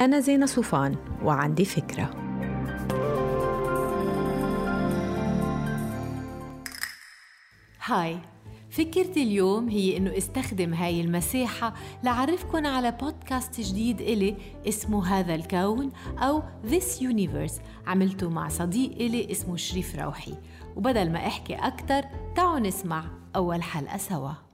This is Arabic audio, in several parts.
أنا زينة صوفان وعندي فكرة. هاي فكرتي اليوم هي إنه استخدم هاي المساحة لعرفكن على بودكاست جديد إلي اسمه هذا الكون أو This Universe عملته مع صديق إلي اسمه شريف روحي. وبدل ما أحكي أكتر تعالوا نسمع أول حلقة سوا.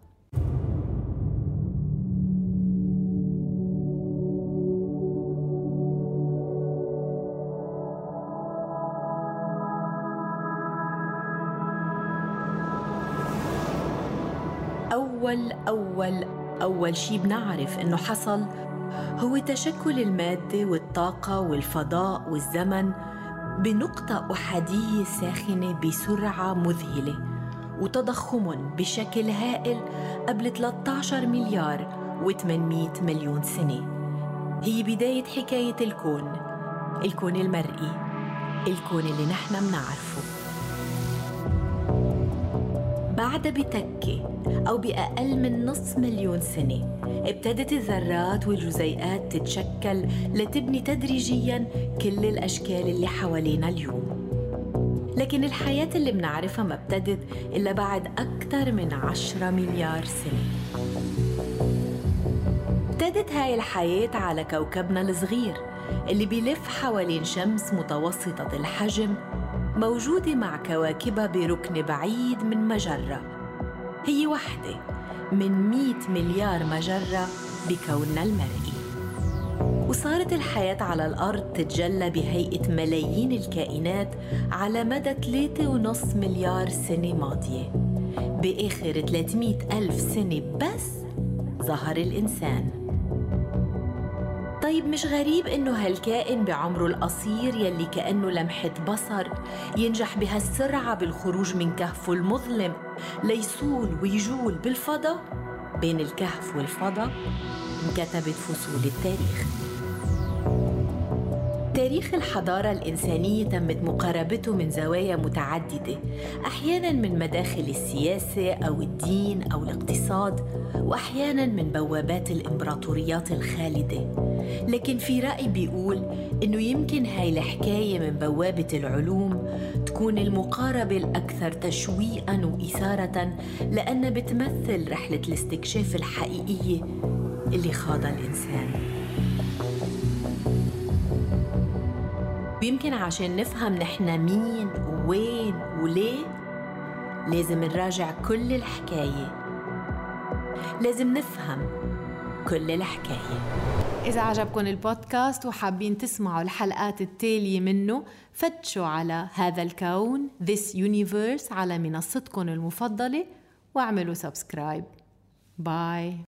أول أول أول شي بنعرف إنه حصل هو تشكل المادة والطاقة والفضاء والزمن بنقطة أحادية ساخنة بسرعة مذهلة وتضخم بشكل هائل قبل 13 مليار و800 مليون سنة. هي بداية حكاية الكون الكون المرئي الكون اللي نحن منعرفه بعد بتكة أو بأقل من نص مليون سنة. ابتدت الذرات والجزيئات تتشكل لتبني تدريجيا كل الأشكال اللي حوالينا اليوم. لكن الحياة اللي بنعرفها ما ابتدت إلا بعد أكثر من عشرة مليار سنة. ابتدت هاي الحياة على كوكبنا الصغير اللي بيلف حوالين شمس متوسطة الحجم موجودة مع كواكبها بركن بعيد من مجرة. هي وحدة من 100 مليار مجرة بكوننا المرئي. وصارت الحياة على الأرض تتجلى بهيئة ملايين الكائنات على مدى 3.5 مليار سنة ماضية. بآخر 300 ألف سنة بس ظهر الإنسان. طيب مش غريب إنه هالكائن بعمره القصير يلي كأنه لمحة بصر ينجح بهالسرعة بالخروج من كهفه المظلم. ليصول ويجول بالفضاء. بين الكهف والفضاء انكتبت فصول التاريخ. تاريخ الحضارة الإنسانية تمت مقاربته من زوايا متعددة أحيانا من مداخل السياسة أو الدين أو الاقتصاد وأحيانا من بوابات الإمبراطوريات الخالدة. لكن في رأي بيقول إنه يمكن هاي الحكاية من بوابة العلوم تكون المقاربة الأكثر تشويقا وإثارة لأنها بتمثل رحلة الاستكشاف الحقيقية اللي خاضها الإنسان. ويمكن عشان نفهم نحن مين ووين وليه لازم نراجع كل الحكاية. لازم نفهم كل الحكاية. إذا عجبكم البودكاست وحابين تسمعوا الحلقات التالية منه فتشوا على هذا الكون This Universe على منصتكم المفضلة واعملوا subscribe bye